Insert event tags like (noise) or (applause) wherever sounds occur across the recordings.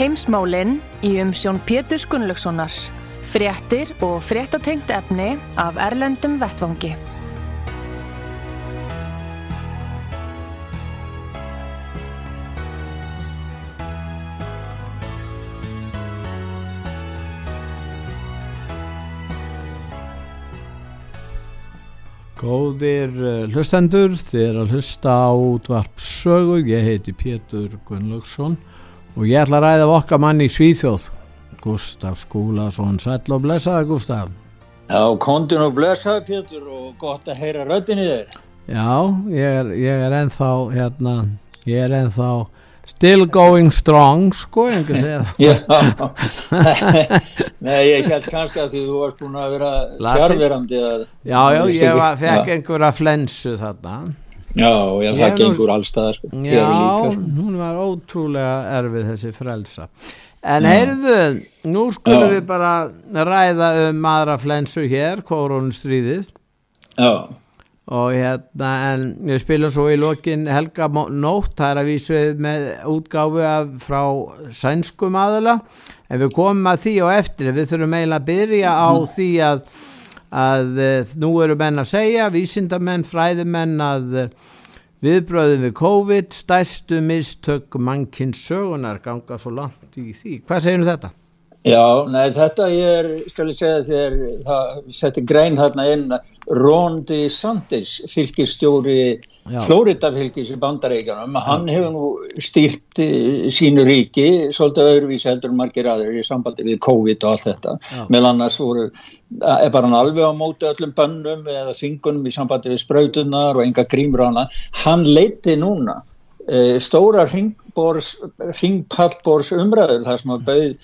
Heimsmálinn í umsjón Pétur Gunnlaugssonar. Fréttir og fréttatengt efni af Erlendum Vettvangi. Góðir uh, hlustendur, þið er að hlusta á útvarp sögu, ég heiti Pétur Gunnlaugsson og ég ætla að ræða okkar mann í Svíþjóð, Gustaf Skúlason, sæl og blessaði Gustaf. Já, kondin og blessaði Pétur og gott að heyra röttin í þér. Já, ég er, ég er ennþá, hérna, ég er ennþá still going strong, sko, einhver segja það. (laughs) Já, nei, ég held kannski að því þú varst búin að vera fjárverandi. Já, já, ég var, fekk einhverja flensu þarna. Já, já, það gengur allstaðar, sko. Já, hún var ótrúlega erfið þessi frelsa. En heyrðu, nú skulum Já. við bara ræða um aðra flensu hér, koronustríðið Já, og hérna, en við spilum svo í lokin Helga Nótt, það er að vísu með útgáfu af frá sænskum aðala, en við komum að því á eftir, við þurfum eiginlega að byrja á því að, að eh, nú eru menn að segja, vísindamenn, fræðimenn að eh, viðbröðum við COVID, stærstu mistök mannkins sögunar ganga svo langt í því. Hvað segir þetta? Já, nei, þetta er, skal ég segja þér, það setti grein þarna inn. Ron DeSantis, fylgistjóri Já. Florida fylgis í bandaríkjanum, hann hefur nú stýrt eh, sínu ríki svolítið öðruvísi heldur margir aðrir í sambandi við COVID og allt þetta. Já. meðal annars voru, er bara hann alveg á móti öllum bönnum eða þingunum í sambandi við sprautunar og enga grímur og hana, hann leiti núna eh, stóra ringbors, ringpallbors umræður þar sem að bauð eh,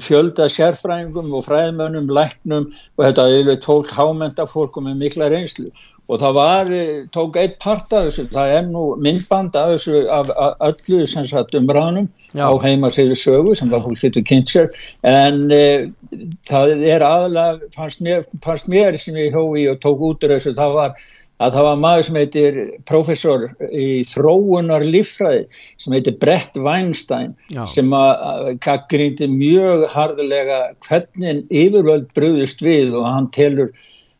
fjölda sérfræðingum og fræðmönnum, læknum og þetta er fólk hámenta fólk og með mikla reynslu. Og það var, eh, tók eitt part af þessu, það er nú myndband af þessu af, af öllu sem sagt umræðunum Já. á heimasíðu sögu sem það fólk kynnt sér. En e, það er aðalega fannst mér, fannst mér sem ég hói og tók út úr þessu það var að það var maður sem heitir professor í þróunar líffræði sem heitir Brett Weinstein Já. sem að gaggrindi mjög harðulega hvernig yfirvöld brúðist við og hann telur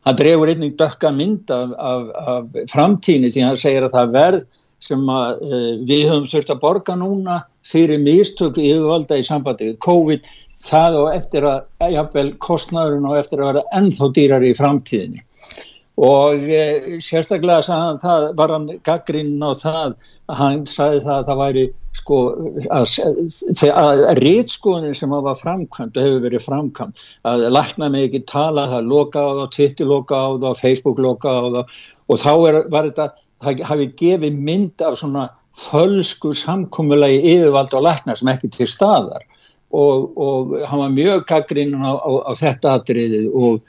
hann drefur einnig dökka mynd af, af, af framtíni því hann segir að það verð sem að uh, við höfum þurft að borga núna fyrir mistök yfirvalda í sambandi við COVID það og eftir að, jafnvel, kostnaðurinn og eftir að vera ennþá dýrari í framtíðinni og e, sérstaklega sagði hann það, var hann gaggrinn á það að hann sagði það að það væri sko að, að, rítskoðin sem var framkvæmt og hefur verið framkvæmt að lækna mig ekki tala það loka á það, Twitter loka á það Facebook loka á það og þá er, var þetta það hafi gefið mynd af svona fölsku samkommulegi yfirvald og lækna sem ekki til staðar. Og, og hann var mjög gaggrinn á, á, á þetta atriði og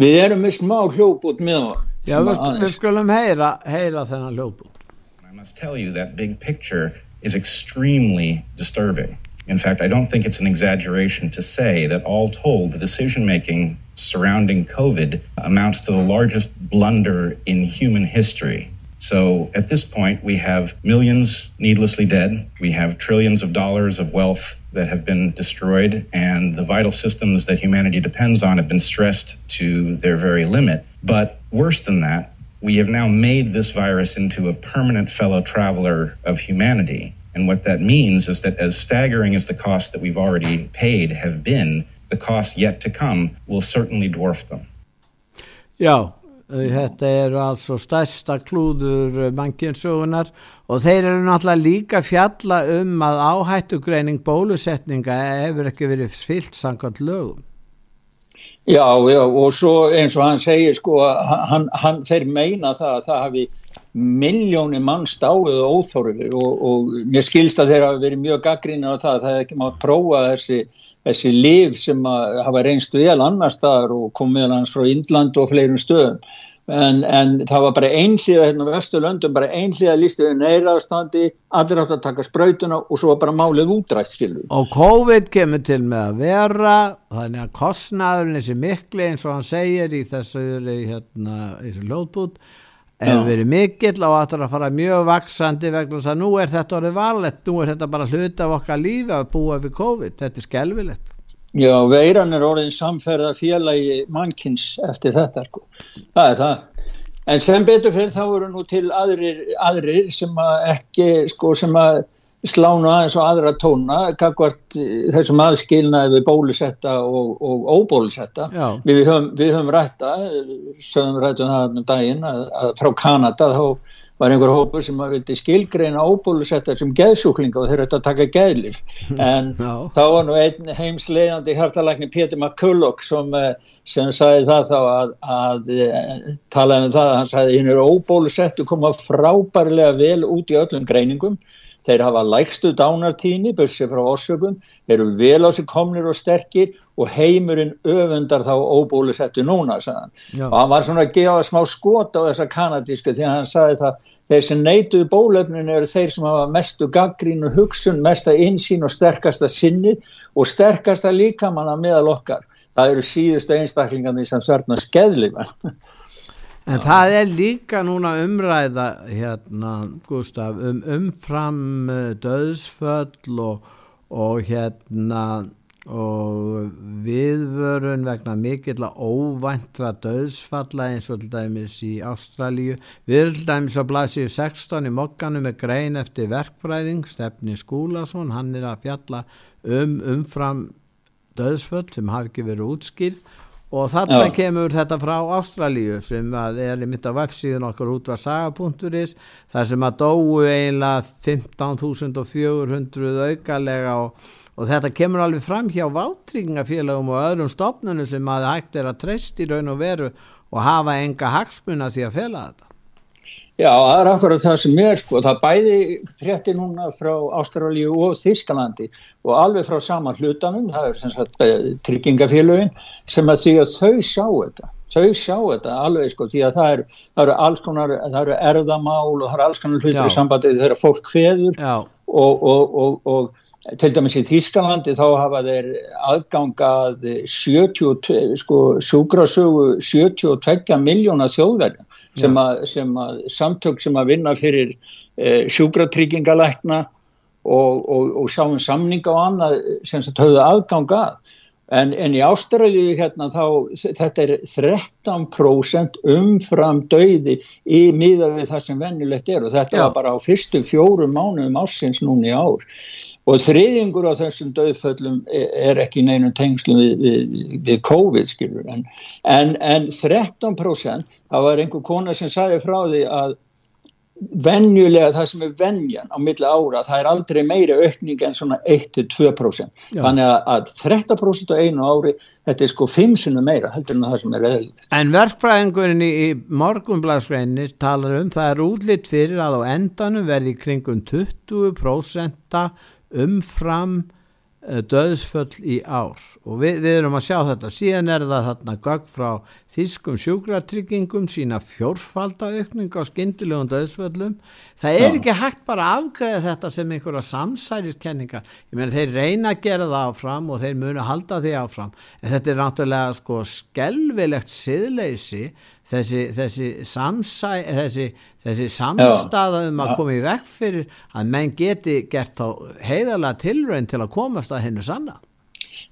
við erum með smá hljóput með hann Já, við, við skulum heyra, heyra þennan hljóðbútt. I must tell you that big picture is extremely disturbing. In fact, I don't think it's an exaggeration to say that all told, the decision making surrounding COVID amounts to the largest blunder in human history. So at this point, we have millions needlessly dead. We have trillions of dollars of wealth that have been destroyed, and the vital systems that humanity depends on have been stressed to their very limit. But worse than that, we have now made this virus into a permanent fellow traveler of humanity. And what that means is that as staggering as the costs that we've already paid have been, the costs yet to come will certainly dwarf them. Já, þetta er altså stærsta klúður mannkynnsugunar og þeir eru náttúrulega líka fjalla um að áhættugreining bólusetninga hefur ekki verið fyllt samkvæmt lögum. Já, já, og svo eins og hann segir sko, hann, hann þeir meina það að það hafi miljóni mann stáið og óþóruðu og, og mér skilst að þeir hafa verið mjög gaggrína á það að það hefði ekki mátt prófa þessi, þessi liv sem hafa reynst vel annar staðar og komið hans frá Índland og fleirum stöðum en, en það var bara einhlýða hérna á Vesturlöndum, bara einhlýða lístuðu neyraðstandi, allir átt að taka sprautuna og svo var bara málið útrætt skilur. Og COVID kemur til með að vera þannig að kostnaðurinn þessi mikli eins og hann segir í þessu hérna, þessu ljóðbút hefur verið mikill og áttur að fara mjög vaksandi vegna þess að nú er þetta orðið valett, nú er þetta bara hluta af okkar lífi að búa við COVID, þetta er skelvilegt. Já, veiran er orðin samferða félagi mannkins eftir þetta, sko. það er það. En sem betur fyrir þá eru nú til aðrir, aðrir sem að ekki, sko, sem að slána aðeins og aðra tóna kakvart þessum aðskilnaði við bólusetta og, og óbólusetta við við höfum rætta sögum rættum það um daginn að, að frá Kanada þá var einhver hópur sem að vildi skilgreina óbólusetta sem geðsjúklinga og þeir ætti að taka geðlif en þá var nú einn heimsleiðandi hærtalækni Pétur McCulloch sem, eh, sem sagði það þá að, að eh, talaði um það að hann sagði hinn eru óbólusettu koma frábærlega vel út í öllum greiningum. Þeir hafa lægstu dánartíni, börsið frá orsökum, þeir eru vel á sig komnir og sterkir og heimurinn öfundar þá óbúlusettu núna, sagðan. Já. Og hann var svona að gefa smá skot á þessa kanadísku því að hann sagði það, þeir sem neituðu bólöfninu eru þeir sem hafa mestu gaggrínu hugsun, mesta insýn og sterkasta sinni og sterkasta líkamanna meðal okkar. Það eru síðustu einstaklingarnir sem sverna skeðlifa. (laughs) En það er líka núna umræða hérna, Gustaf, um umfram döðsföll og, og hérna og viðvörun vegna mikill að óvæntra döðsfalla eins og til dæmis í Ástralíu. Við erum til dæmis að blasið 16 í mokkanum með grein eftir verkfræðing, Stefni Skúlason, hann er að fjalla um umfram döðsföll sem hafi ekki verið útskýrð og þarna Já. kemur þetta frá Ástralíu sem er í mitt af vefsíðun okkur út var saga.is þar sem að dóu eiginlega 15.400 aukalega og, og þetta kemur alveg fram hjá váttringafélagum og öðrum stopnunum sem að hægt er að treyst í raun og veru og hafa enga hagsmuna því að fela þetta. Já, það er akkurat það sem er sko, það bæði frétti núna frá Ástralíu og Þískalandi og alveg frá sama hlutanum, það er sem sagt eh, tryggingafélögin sem að því að þau sjá þetta, þau sjá þetta alveg sko, því að það eru, það eru alls konar, það eru erðamál og það eru alls konar hlutir í sambandið þegar fólk hveður og, og, og, og til dæmis í Þískalandi þá hafa þeir aðgangað 70, sko, sjúkrasögu 72 miljóna þjóðverðin sem sem að samtök sem að vinna fyrir eh, sjúkratryggingalækna og, og, og sjáum samninga og annað sem þetta höfðu aðgangað en, en í Ástralju hérna þá þetta er 13% umfram dauði í miða við það sem vennilegt er og þetta Já. var bara á fyrstu fjórum mánuðum ásins núni ár og þriðingur á þessum döðföllum er ekki neinum tengslum við, við, við COVID skilur en, en, en 13% það var einhver kona sem sagði frá því að venjulega það sem er venjan á milla ára það er aldrei meira aukning en svona 1-2% þannig að 13% á einu ári þetta er sko 5 sinu meira heldur en það sem er eðlilegt. En verkfræðingurinn í, morgunbladsgreinni talar um það er útlitt fyrir að á endanum verði kringum 20% umfram uh, döðsföll í ár. Og við, við erum að sjá þetta. Síðan er það þarna gögg frá þýskum sjúkratryggingum sína fjórfaldaaukning á skindilegum döðsföllum það er Já. ekki hægt bara að afgæða þetta sem einhverja samsæriskenningar. Ég meina þeir reyna að gera það áfram og þeir munu halda því áfram. En þetta er náttúrulega sko skelvilegt siðleysi þessi, þessi, samsæ, þessi, þessi samstaða um að koma í vekk fyrir að menn geti gert þá heiðalega tilrönd til að komast að hennu sanna.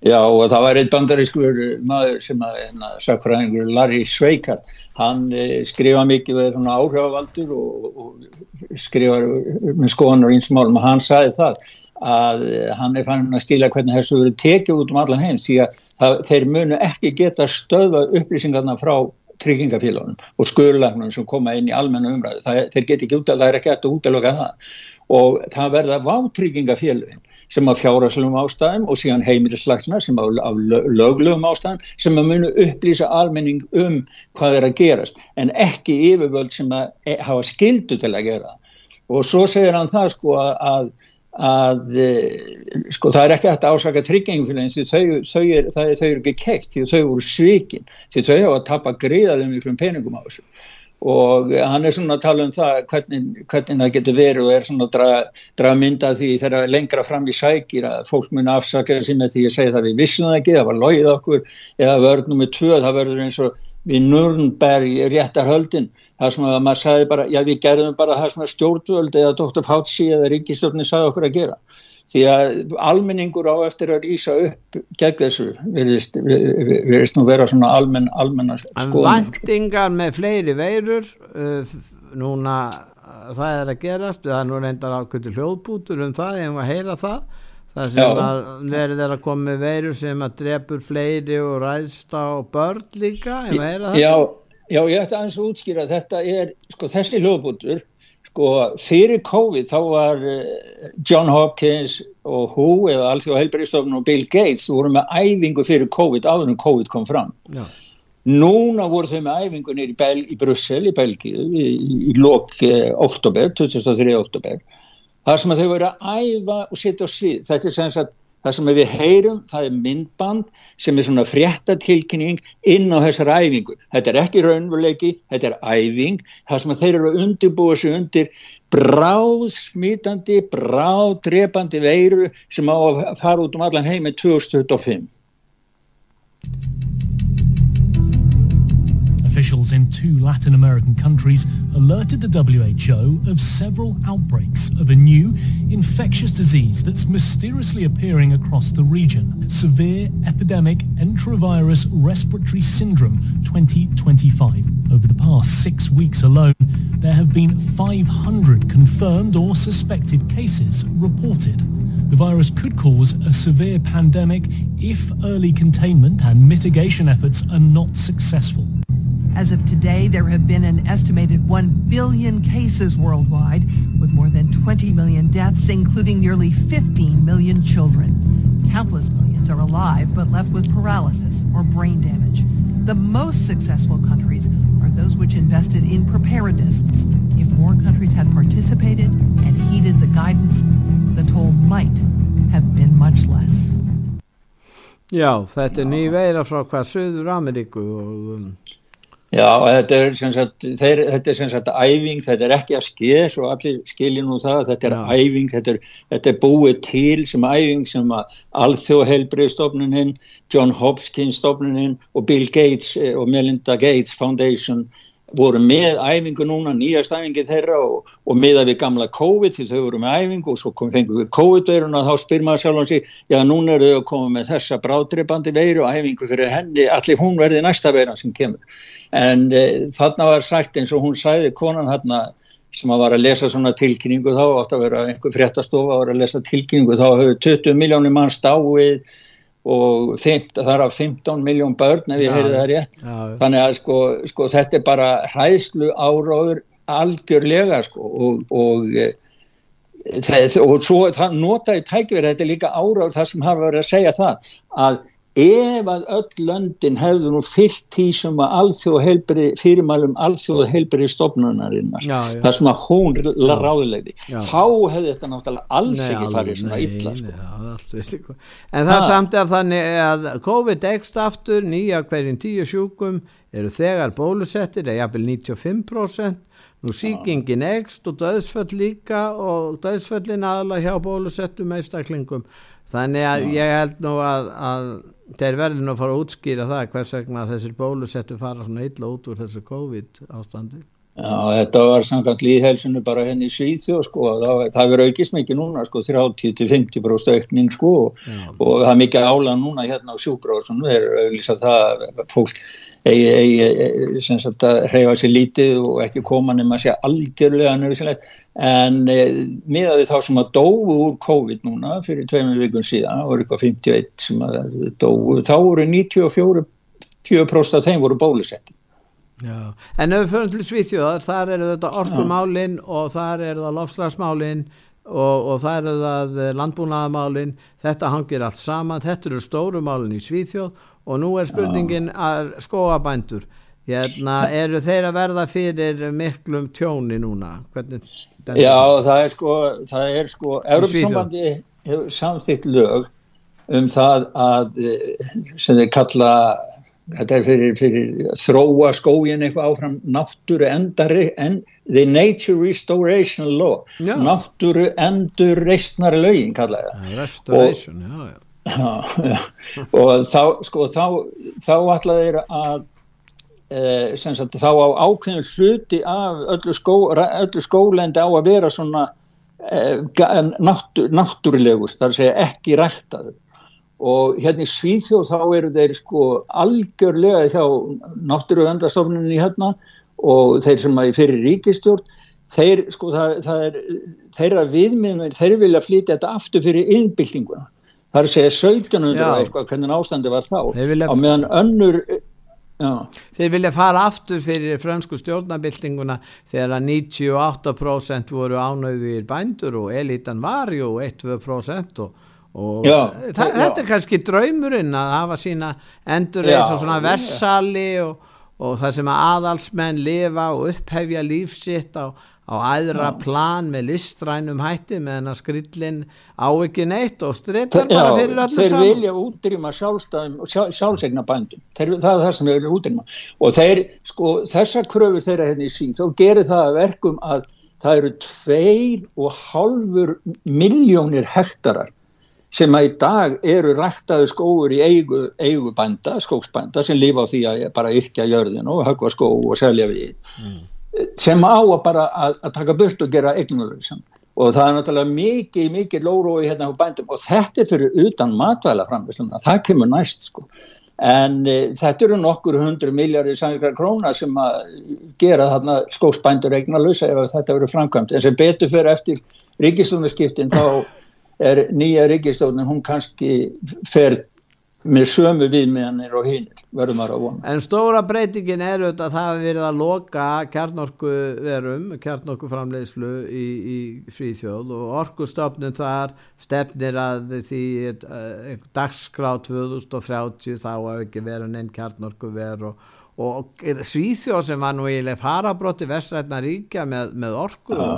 Já og það var einn bandarískur maður sem að hérna, sakfræðingur Larry Sveikar, hann e, skrifa mikið við svona áhrifavaldur og, og skrifa með skoðan og einsmálum og hann sagði það að hann er fannin að skilja hvernig þessu verið tekið út um allan heim því að það, þeir munu ekki geta stöða upplýsingarna frá tryggingafélagunum og skurlagnum sem koma inn í almenna umræðu, það, þeir geti ekki út að er ekki eftir útlöka það. Og það verða váttryggingafélagin sem af fjárhagslum ástæðum og síðan heimilislæknar sem af, af löglegum ástæðum sem að munu upplýsa almenning um hvað er að gerast en ekki yfirvöld sem að e, hafa skildu til að gera og svo segir hann það sko að að e, sko það er ekki hægt að ásaka tryggingfélagin því þau, þau, er, þau eru ekki keitt því þau voru svikin því þau hafa að tappa greiðaðum miklum peningum á þessu. Og hann er svona að tala um það hvernig, hvernig það getur verið og er svona að draga, draga mynda því þegar lengra fram í sækir að fólk mun afsaka þessi með því að segja það við vissum það ekki, það var logið okkur eða vörð nummið tvö, það verður eins og við Nürnberg réttar höldin það sem að maður sagði bara, já við gerðum bara það sem að stjórnvöld eða Dr. Fauci eða Ríkistofni sagði okkur að gera því að almenningur á eftir að rýsa upp gegn þessu verðist nú vera svona almenn almenna skoðum. Vandingar með fleiri veirur uh, núna það er að gerast, það er nú reyndar ákvöldu hljóðbútur um það, hef að heyra það það sem já. að verður þeirra komið veirur sem að drefur fleiri og ræðst á börn líka, ég að heyra það Já, já ég ætti aðeins að útskýra þetta er, sko þessi hljóðbútur sko fyrir COVID þá var eh, John Hopkins og Who eða Alþjóða Helbriðstofn og Bill Gates voru með æfingu fyrir COVID áður en COVID kom fram Já. núna voru þau með æfingu nýri í, í Brussel í Belgíu í, í, lok eh, oktober, 2003 oktober þar sem þau voru að æfa og setja á síð þetta er sem sagt Það sem við heyrum, það er myndband sem er svona fréttatilkynning inn á þessar æfingu. Þetta er ekki raunveruleiki, þetta er æfing. Það sem þeir eru að undirbúa sig undir bráð smítandi, bráð drepandi veiru sem á að fara út um allan heim með 2025. Officials in two Latin American countries alerted the WHO of several outbreaks of a new infectious disease that's mysteriously appearing across the region. Severe Epidemic Enterovirus Respiratory Syndrome 2025. Over the past six weeks alone, there have been 500 confirmed or suspected cases reported. The virus could cause a severe pandemic if early containment and mitigation efforts are not successful. As of today, there have been an estimated 1 billion cases worldwide, with more than 20 million deaths, including nearly 15 million children. Countless millions are alive but left with paralysis or brain damage. The most successful countries are those which invested in preparedness. If more countries had participated and heeded the guidance, the toll might have been much less. Já, þetta er ný veira frá hvað Já, þetta er sem sagt, þeir, þetta er sem sagt æfing, þetta er ekki að skeið svo allir skiljið nú það, þetta er Já. æfing, þetta er, þetta er búið til sem æfing sem að Alþjóðhelbriðstofnuninn, John Hopkins stofnuninn og Bill Gates eh, og Melinda Gates Foundation voru með æfingu núna, nýjast æfingi þeirra og, og miða við gamla COVID því þau voru með æfingu og svo kom fengið við COVID-veiruna og þá spyr maður sjálf hans í já núna eru þau að koma með þessa brádripandi veiru og æfingu fyrir henni, allir hún verði næsta veira sem kemur. En e, þarna var sagt eins og hún sæði konan þarna sem að var að lesa svona tilkynningu þá, átt að vera einhver fréttastofa að vera að lesa tilkynningu þá höfðu 20 miljónir mann stáið og það er af 15 miljón börn ef ég heyrði það rétt. Já, þannig að sko, sko þetta er bara hræðslu áráður algjörlega sko og, og, eh, það, og svo það notaði tækverð þetta er líka áráður það sem hafa verið að segja það að ef að öll löndin hefðu nú fyllt því sem að alþjóð fyrirmælum alþjóð heilberi stofnunarinnar það sem að hún ráðilegði þá hefði þetta náttúrulega alls nei, ekki farið svona nei, illa sko. nei, en það ha. samt er þannig að COVID ekst aftur nýja hverjum tíu sjúkum eru þegar bólusettir eða jafnvel 95% nú síkingin ekst og döðsföll líka og döðsföllin aðla hjá bólusettum eistaklingum þannig að Já. ég held nú að, að þeir verður nú að fara að útskýra það hvers vegna þessir bólusettu fara svona illa út úr þessu COVID ástandi Já, þetta var samkvæmt líðhelsinu bara henni í Svíþjó sko, það, það verður aukist mikið núna sko, 30-50% aukning sko og, og það er mikið ála núna hérna á sjúkróðsum, það er auðvitað það fólk hreyfa sér lítið og ekki koma nema að sé algjörlega nöðsilegt en e, miða við þá sem að dóu úr COVID núna fyrir tveimur vikun síðan, voru eitthvað 51 sem að dóu, þá voru 94 20% af þeim voru bólusetti Já. En ef við förum til Svíþjóðar þar eru þetta orkumálin og þar eru það lofslagsmálin og, og það eru það landbúnaðamálin, þetta hangir allt saman, þetta eru stóru málin í Svíþjóð og nú er spurningin að skóabændur, hérna, eru þeir að verða fyrir miklum tjóni núna? Hvernig, Já, það er sko, það er sko, Európsambandi hefur samþýtt lög um það að sem þeir kalla þetta er fyrir, fyrir þróa skógin eitthvað áfram náttúru endari en the nature restoration law já. náttúru endur reistnar lögin kallaði það restoration, og, já, já. Og þá sko þá, þá ætlaði þeir að e, sagt, þá á ákveðin hluti af öllu, skó, öllu skólendi á að vera svona e, náttúr, náttúrulegur þar segja ekki ræktaður. Og hérna í Svíþjóð þá eru þeir sko algjörlega hjá náttúruvendarstofnunni hérna og þeir sem að fyrir ríkistjórn þeir sko það, það er þeirra viðmiðnir, þeir vilja flytja þetta aftur fyrir yðnbyltinguna það er að segja 1700 eitthvað hvernig ástandi var þá vilja... á meðan önnur já. þeir vilja fara aftur fyrir fransku stjórnabyltinguna þegar að 98% voru ánöðuðir bændur og elitan var ju 1-2% og og já, það, já. þetta er kannski draumurinn að hafa sína endur eins og svona versali og, og það sem að aðalsmenn lifa og upphefja lífsitt á, á aðra já. plan með listrænum hætti meðan að skrillin á ekki neitt og strittar bara fyrir öllu þeir saman. Þeir vilja útrýma sjálfsegna bændum, þeir, það er það sem þeir vilja útrýma og þeir, sko, þessa kröfu þeirra henni í sín, þá gerir það verkum að það eru tveir og halfur miljónir hektarar sem að í dag eru ræktaðu skóur í eigu, eigu bænda, skóksbænda sem lifa á því að bara yrkja jörðin og högva skó og selja við mm. Sem á að bara að, að taka burt og gera eignulöðsam og það er náttúrulega mikið, mikið lórói hérna á bændum. Og þetta er fyrir utan matvæla framvisluna, það kemur næst sko. En e, þetta eru nokkur hundru miljardir sannleikar króna sem að gera þarna skóksbændur eignalösa ef þetta verður framkvæmt. En sem betur fyrir eftir ríkistunarskiptin þá er nýja ríkistofnun hún kannski fer með sömu viðmiðanir og hinnir verðum að vona. En stóra breytingin er auðvitað að það hefur verið að loka kjarnorku verum, kjarnorku framleiðslu í, í Svíþjóð og orkustofnun þar stefnir að því uh, dagskrá 2030 þá hefur ekki verið neinn kjarnorku veru og og Svíþjóð sem var nú eiginlega farabrótti vestrætna ríkja með, með orku? Ja,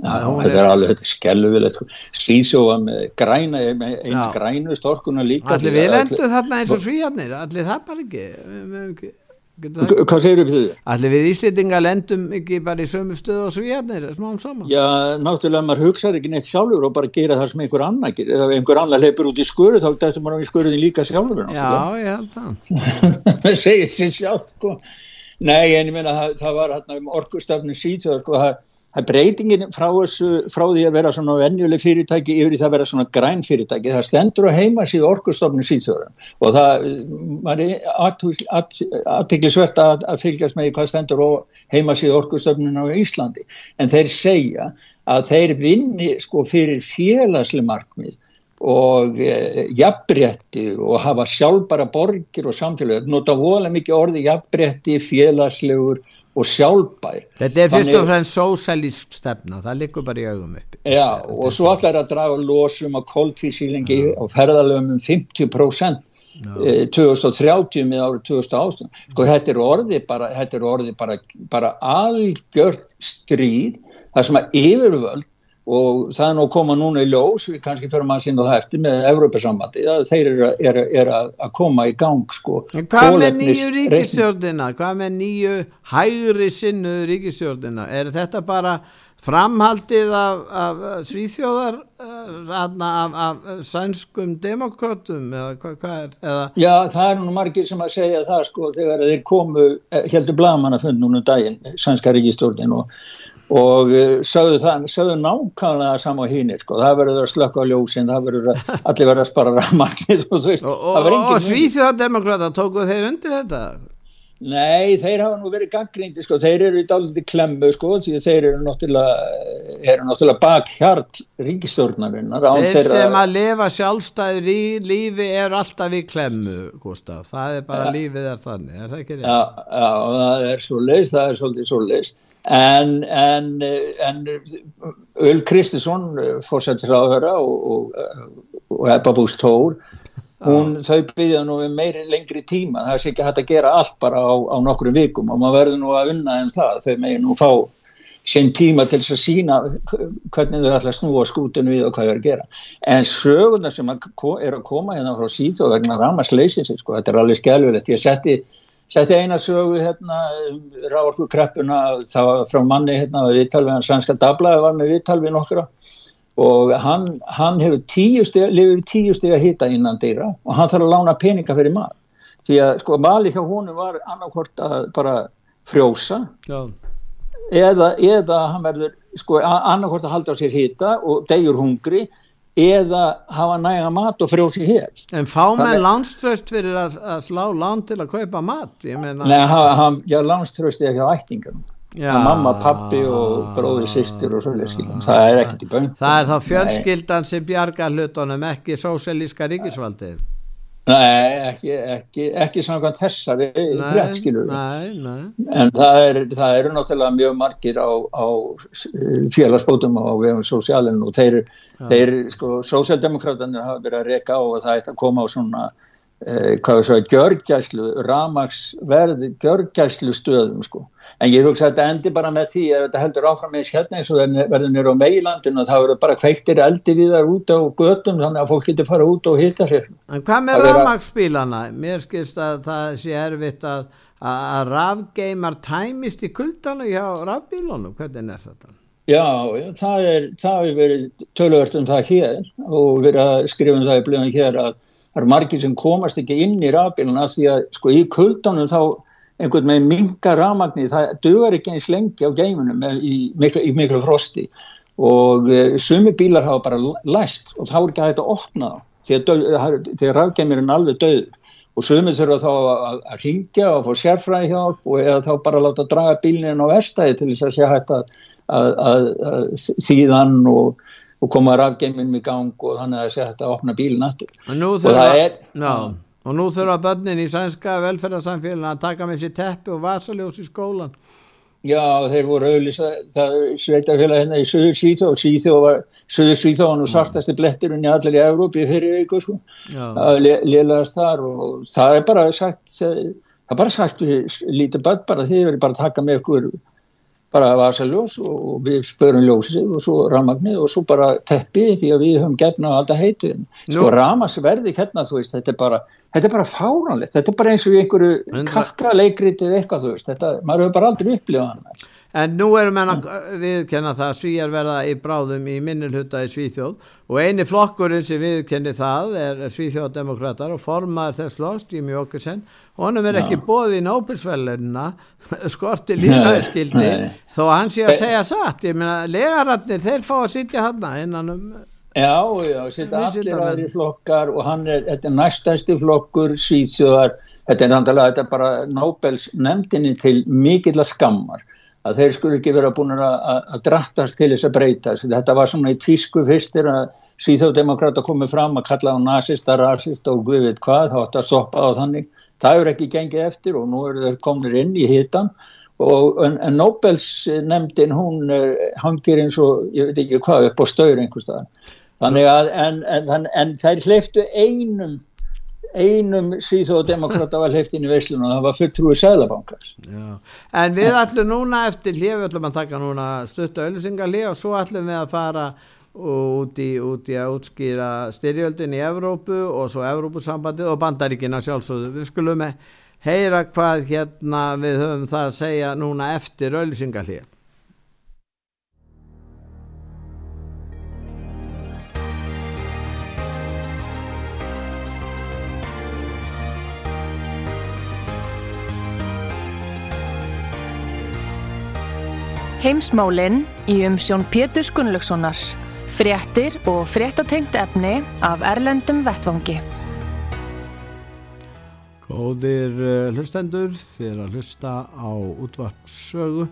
ja, þetta er alveg þetta skelluvilegt Svíþjóð var með græna eina grænust orkuna líka allir við lendu þarna eins og Svíðarnir allir það bara ekki Hvað segir þau? Allir við Íslitinga lendum ekki bara í sömu stöðu og svíjarnir, smám saman. Já, náttúrulega maður hugsaður ekki neitt sjálfur og bara gera það sem einhver annar gerir. Ef einhver annar leipur út í skuru þá dættum maður á í skuruðin líka sjálfur. Já, ég held það. Það (laughs) segir sér sjálf, sko. Nei, en ég meina það, það var hérna um orkustafni síðan, sko, það, það breytingin frá, þessu, frá því að vera svona venjuleg fyrirtæki yfir því að vera svona græn fyrirtæki, það stendur á heima síðan orkustafni síðan og það var aðtiklisvert að, að fylgjast með hvað stendur á heima síðan orkustafnin á Íslandi, en þeir segja að þeir vinni sko fyrir félagsli markmið og e, jafnbretti og hafa sjálfbara borgir og samfélag nota vola mikið orði jafnbretti, félagslegur og sjálfbær. Þetta er fyrst og fremst sósælísk stefna það likur bara í augum upp Já Þetta og svo allar að draga losum að kóltvísílingi og ferðalöfum um 50% e, 2030 með árið 2008 sko þetta er orði bara, er orði bara, bara algjört stríð það sem að yfirvöld og það er nú að koma núna í ljós við kannski fyrir maður sína það eftir með Evrópasambandi að þeir eru er, er að koma í gang sko en hvað með nýju ríkistjórnina hvað með nýju hægri sinnu ríkistjórnina er þetta bara framhaldið af, af svíþjóðar eh, af, af sænskum demokratum eða hvað hva er eða? Já það er nú margir sem að segja það sko þegar þeir komu heldur blagamann að fund núna um daginn sænska ríkistjórnin og og eh, sögðu, það, sögðu nákvæmlega sama hínir sko, það verður að slökka á ljósin, það verður að (laughs) allir verður að spara rafmagnir og og, og, Svíþjóðardemokrata tókuð þeir undir þetta? Nei, þeir hafa nú verið gangrindi sko, þeir eru í dáliti klemmu sko, því þeir eru náttúrulega, eru náttúrulega bakhjart ríkistjórnarinnar Þeir sem að lifa sjálfstæður í lífi er alltaf í klemmu Gustaf, það er bara ja, lífið er þannig, er það ekki rétt? Já, ja, það er svo leist, það er svolítið svo leist en, en, en Öl Kristinsson fórsættisráðara og, og, og Ebba Búst Tór hún, þau byggja nú um meiri lengri tíma. Það er sér ekki hægt að gera allt bara á, á nokkru vikum og maður verður nú að unna um það. Þau megin nú fá sem tíma til þess að sína hvernig þau ætla að snúa skútinu við og hvað þau er að gera. En söguna sem er að koma hérna frá síð og vegna Ramasleysins sko, þetta er alveg skjálfilegt, ég setti setti eina sögu hérna ráorku kreppuna, það var frá manni hérna viðtal við hann sænska dablaði var með viðtal við nokkra. Og hann, hann hefur tíu steg lifið tíu steg að hita innan dýra og hann þarf að lána peninga fyrir mat. Því að sko mali hjá honum var annarkort að bara frjósa Já. eða, eða hann verður sko, annarkort að halda á sér hita og degjur hungri eða hafa næga mat og frjósi hér En fá með landströst fyrir að, að slá land til að kaupa mat? Meina... Nei, hann, já, landströst er ekki á ættingunum. Mamma, pappi og bróði, sýstir og svolítið það er ekkert í bönn Það er þá fjölskyldan sem bjargar hlutunum ekki sósælíska ríkisvaldið Nei, ekki, ekki, ekki samkvæmt þessari frétt, skilur en það, er, það eru náttúrulega mjög margir á, á félagsbótum á vegum sósjálinn og þeir, þeir sko, sósjaldemokrátanir hafa verið að reyka á að það ætti að koma á svona eh, hvað við svo að gjörgjæslu ramagsverði gjörgjæslu stöðum sko en ég hugsa að þetta endi bara með því að þetta heldur áfram eins hérna eins og verður nýra á meilandinu og það verður bara kveiktir eldi við þar út á gödum þannig að fólk getur fara út og hitta sér En hvað með ramagsbílana? Mér skilst að það sé erfitt að að rafgeimar tæmist í kuldanu hjá rafbílunum, hvernig er þetta? Já, það er það er verið tölvört um það hér og verið að skrifa um það í blöðan hér að það eru margir sem komast ekki inn í rafbíluna því að sko í kuldanum þá einhvern veginn minga rafmagni það dögur ekki eins lengi á geimunum í miklu, í miklu frosti. Og uh, sumi bílar hafa bara læst og þá er ekki að þetta opna að rafgeimurinn er alveg döður og sumi þurfa þá að, að ringja og fá sérfræði hjálp og eða þá bara láta draga bílinn á verstaði til þess að sé hægt að, að þýðan og og koma rafgeiminum í gang og þannig að að opna bílinn aftur. Og það er já, og nú þurfa börnin í sænska velferðarsamfélagin að taka með sér teppi og vasaljós í skólan Já, þeir voru auðvisa það sveitafélag hérna í Suður Svíþó og Svíþó var, Suður Svíþó var nú sartasti blettirinn í allir í Európi fyrir viku sko, að liðlegast þar og það er bara sagt það er bara sagt lítið börn bara við verðum bara að taka með okkur bara vasaljós og við spörum ljósið og svo ramagnið og svo bara teppi því að við höfum gefna á alltaf heitin sko ramasverði hérna þú veist þetta er bara, þetta er bara fáránlegt. Þetta er bara eins og einhverju kafka leikritið eitthvað þú veist, þetta, maður hefur bara aldrei upplifað hann En nú erum viðkenna það að svíjar verða í bráðum í minnilhutta í Svíþjóð. Og eini flokkurinn sem viðkenni það er Svíþjóðdemokrater og formar þess flokks, Jimmy Åkesson. Og hann er ekki bóðið í nápilsvellerina (laughs) skorti línaðskildi þó að hann sé að segja satt. Ég meina, legararnir þeir fá að sitja hann innan um Já, já, sitja allir aðri flokkar og hann er, þetta er næstæsti flokkur Svíþjóðar, þetta er, þetta er bara Nobels nefndinni til mikill að skammar að þeir skulle ekki vera búin að, drattast til þess að breyta. Þetta var svona í tísku fyrstir að síþjóðdemokráta komið fram að kalla á nazista, rasista og guð veit hvað þá ætti að stoppa á þannig. Það eru ekki gengið eftir og nú eru þeir komin inn í hitan og en, en Nobels nefndin hún eh, hangir eins og ég veit ekki hvað upp á staur einhverstað þannig að en, en, en þær hleyftu einum einum síþóðdemokrata var hleyft inn í veislun og það var fulltrúið sælabankar En við ætlum núna eftir hlið, við ætlum að taka núna stutta öllusingarlið og svo ætlum við að fara út í, út í að útskýra styrjöldin í Evrópu og svo Evrópusambandið og bandaríkina sjálfsögðu. Við skulum heyra hvað hérna við höfum það að segja núna eftir öllusingarlið Heimsmálinn í umsjón Pétur Gunnlaugssonar. Fréttir og fréttatengt efni af Erlendum Vettvangi. Góðir uh, hlustendur, er að hlusta á útvarpsögu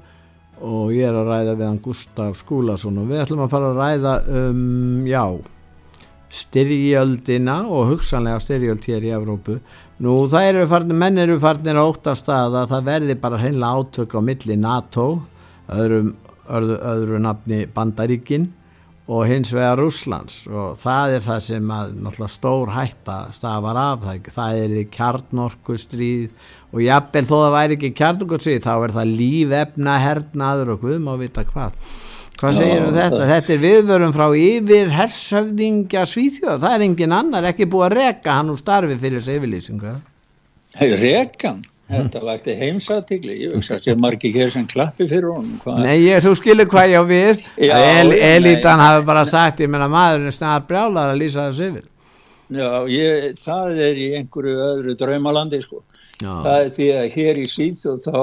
og ég er að ræða við hann Gustaf Skúlason og við ætlum að fara að ræða um, já, styrjöldina og hugsanlega styrjöld hér í Evrópu. Nú það eru farnir, menn eru farnir á óttast að það verði bara heimlega átök á milli NATO öðrum, öðru, öðru nafni Bandaríkin og hins vegar Rúslands og það er það sem að náttúrulega stór hætta stafar af, það, það er kjarnorkustríð og jafnvel þó það væri ekki kjarnorkustríð þá er það lífefna hernaður og við má vita hvað. Hvað segir um þetta? Þetta er viðvörum frá yfir hersöfðingja Svíþjóð, það er engin annar ekki búið að reka hann úr starfi fyrir þessu yfirlýsingu. Rekan? Þetta vakti heimsatikli, ég veist að það er margir hér sem klappi fyrir honum. Hva? Nei, ég, þú skilur hvað ég á við, Já, El, Elitan hafi bara sagt, ég menna maðurinn snar brjálar að lýsa þessu yfir. Já, ég, það er í einhverju öðru draumalandi, sko. Já. Það er því að hér í síð og þá,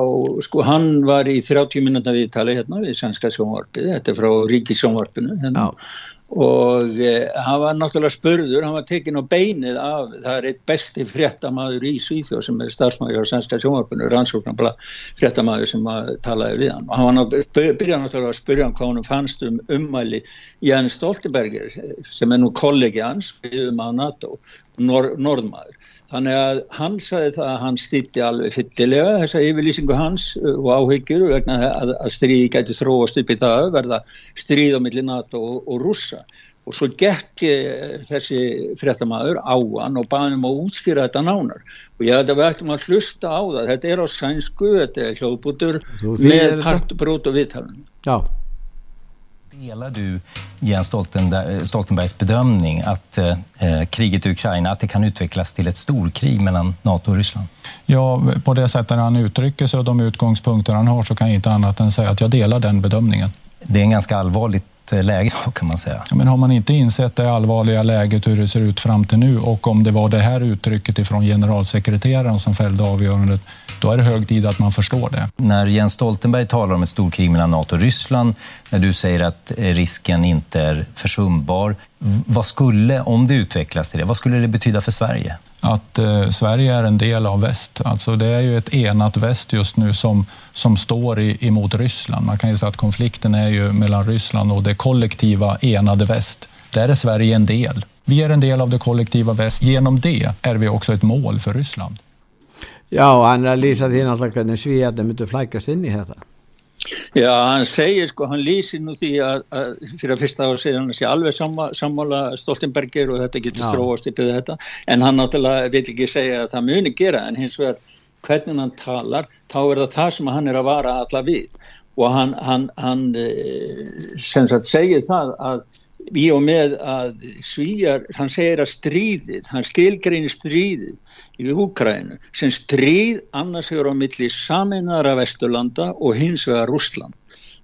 sko, hann var í 30 minúta viðtali hérna við Sænska sjónvarpið, þetta er frá Ríkisjónvarpinu, hérna. Já og eh, hann var náttúrulega spörður, hann var tekin á beinið af, það er eitt besti fréttamaður í Svíþjóð sem er starfsmæður á Sænska sjónvarpunur, rannsóknarpla fréttamaður sem talaði við hann. Og hann var byrjað náttúrulega að spyrja hann hvað hann fannst um ummæli Jens Stoltenberger sem er nú kollegi hans um á NATO, nor norðmaður Þannig að hann sagði það að hann stýtti alveg fyllilega þessa yfirlýsingu hans uh, og áhyggjur vegna að, að stríði gæti þróast upp í það verða stríð á milli NATO og, og rússa og svo gekk eh, þessi fréttamaður á hann og baði um að útskýra þetta nánar og ég held að við ættum að hlusta á það, þetta er á sænsku, þetta er hljóðbútur með partbrót og viðtalun. Já. Delar du Jens Stoltenbergs bedömning att eh, kriget i Ukraina att det kan utvecklas till ett storkrig mellan NATO och Ryssland? Ja, på det sättet han uttrycker sig och de utgångspunkter han har så kan jag inte annat än säga att jag delar den bedömningen. Det är en ganska allvarligt Eh, läge (laughs) kan man säga. Men har man inte insett det allvarliga läget hur det ser ut fram till nu och om det var det här uttrycket ifrån generalsekreteraren som fällde avgörandet, då är det hög tid att man förstår det. När Jens Stoltenberg talar om ett storkrig mellan NATO och Ryssland, när du säger att eh, risken inte är försumbar, vad skulle, om det utvecklas till det, vad skulle det betyda för Sverige? att eh, Sverige är en del av väst. Alltså det är ju ett enat väst just nu som, som står i, emot Ryssland. Man kan ju säga att konflikten är ju mellan Ryssland och det kollektiva enade väst. Där är Sverige en del. Vi är en del av det kollektiva väst. Genom det är vi också ett mål för Ryssland. Ja, han har lýsað því náttúrulega hvernig svíjarnir myndu flækast inn í þetta. Já, hann segir sko, hann lýsir nú því að, að fyrir að fyrsta ára segir hann að sé alveg samma, sammála Stoltenberger og þetta getur þróast yfir þetta, en hann náttúrulega vil ekki segja að það muni gera, en hins vegar hvernig hann talar, þá er það það sem hann er að vara alla við. Og hann, hann, hann eh, sem sagt segir það að í og með að svíjar, hann segir að stríðið, hann skilgrein stríðið í Úkrænu sem stríð annars vegar á milli saminara Vesturlanda og hins vegar Rúsland.